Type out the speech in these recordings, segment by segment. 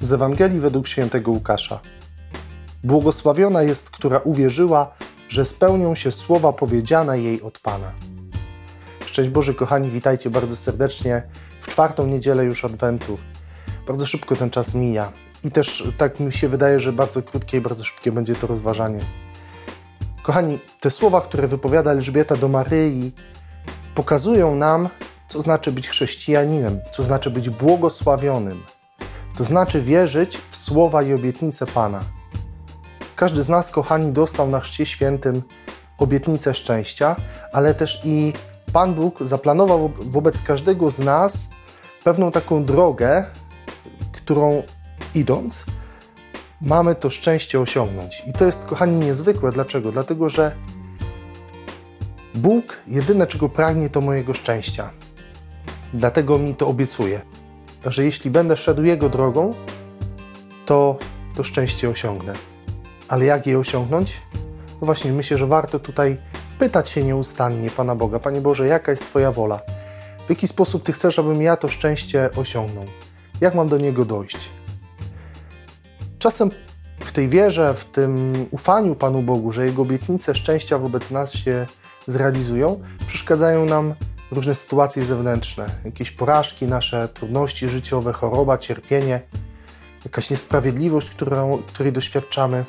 Z Ewangelii według świętego Łukasza. Błogosławiona jest, która uwierzyła, że spełnią się słowa powiedziane jej od Pana. Szczęść Boże, kochani, witajcie bardzo serdecznie w czwartą niedzielę już Adwentu. Bardzo szybko ten czas mija i też tak mi się wydaje, że bardzo krótkie i bardzo szybkie będzie to rozważanie. Kochani, te słowa, które wypowiada Elżbieta do Maryi, pokazują nam, co znaczy być chrześcijaninem, co znaczy być błogosławionym. To znaczy wierzyć w słowa i obietnice Pana. Każdy z nas, kochani, dostał na Chrzcie Świętym obietnicę szczęścia, ale też i Pan Bóg zaplanował wo- wobec każdego z nas pewną taką drogę, którą idąc, mamy to szczęście osiągnąć. I to jest, kochani, niezwykłe. Dlaczego? Dlatego, że Bóg jedyne, czego pragnie, to mojego szczęścia. Dlatego mi to obiecuje, że jeśli będę szedł Jego drogą, to to szczęście osiągnę. Ale jak je osiągnąć? No właśnie, myślę, że warto tutaj pytać się nieustannie Pana Boga. Panie Boże, jaka jest Twoja wola? W jaki sposób Ty chcesz, abym ja to szczęście osiągnął? Jak mam do niego dojść? Czasem w tej wierze, w tym ufaniu Panu Bogu, że Jego obietnice szczęścia wobec nas się zrealizują, przeszkadzają nam różne sytuacje zewnętrzne, jakieś porażki, nasze trudności życiowe, choroba, cierpienie, jakaś niesprawiedliwość, którą, której doświadczamy.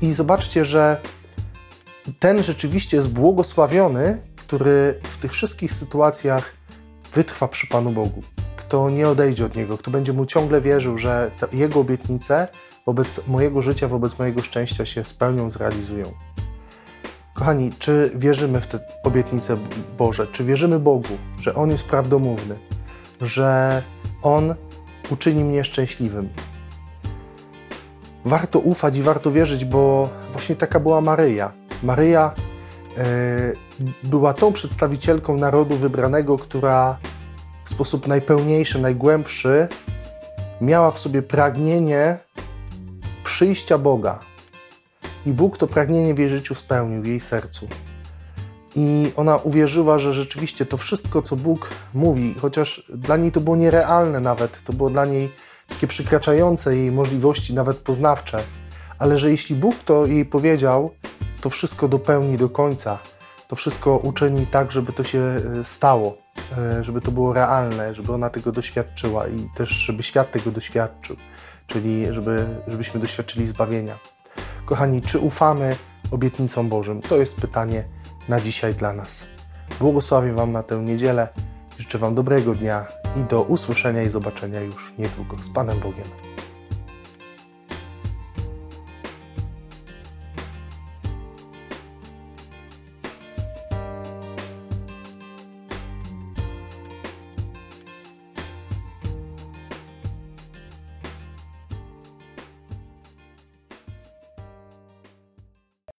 I zobaczcie, że ten rzeczywiście jest błogosławiony, który w tych wszystkich sytuacjach wytrwa przy Panu Bogu. Kto nie odejdzie od Niego, kto będzie Mu ciągle wierzył, że Jego obietnice wobec mojego życia, wobec mojego szczęścia się spełnią, zrealizują. Kochani, czy wierzymy w te obietnice Boże? Czy wierzymy Bogu, że On jest prawdomówny, że On uczyni mnie szczęśliwym? Warto ufać i warto wierzyć, bo właśnie taka była Maryja. Maryja e, była tą przedstawicielką narodu wybranego, która w sposób najpełniejszy, najgłębszy miała w sobie pragnienie przyjścia Boga. I Bóg to pragnienie w jej życiu spełnił, w jej sercu. I ona uwierzyła, że rzeczywiście to wszystko, co Bóg mówi, chociaż dla niej to było nierealne nawet, to było dla niej takie przekraczające jej możliwości, nawet poznawcze, ale że jeśli Bóg to jej powiedział, to wszystko dopełni do końca, to wszystko uczyni tak, żeby to się e, stało, e, żeby to było realne, żeby ona tego doświadczyła i też, żeby świat tego doświadczył, czyli żeby, żebyśmy doświadczyli zbawienia. Kochani, czy ufamy obietnicom Bożym? To jest pytanie na dzisiaj dla nas. Błogosławię Wam na tę niedzielę. Życzę Wam dobrego dnia i do usłyszenia i zobaczenia już niedługo. Z Panem Bogiem.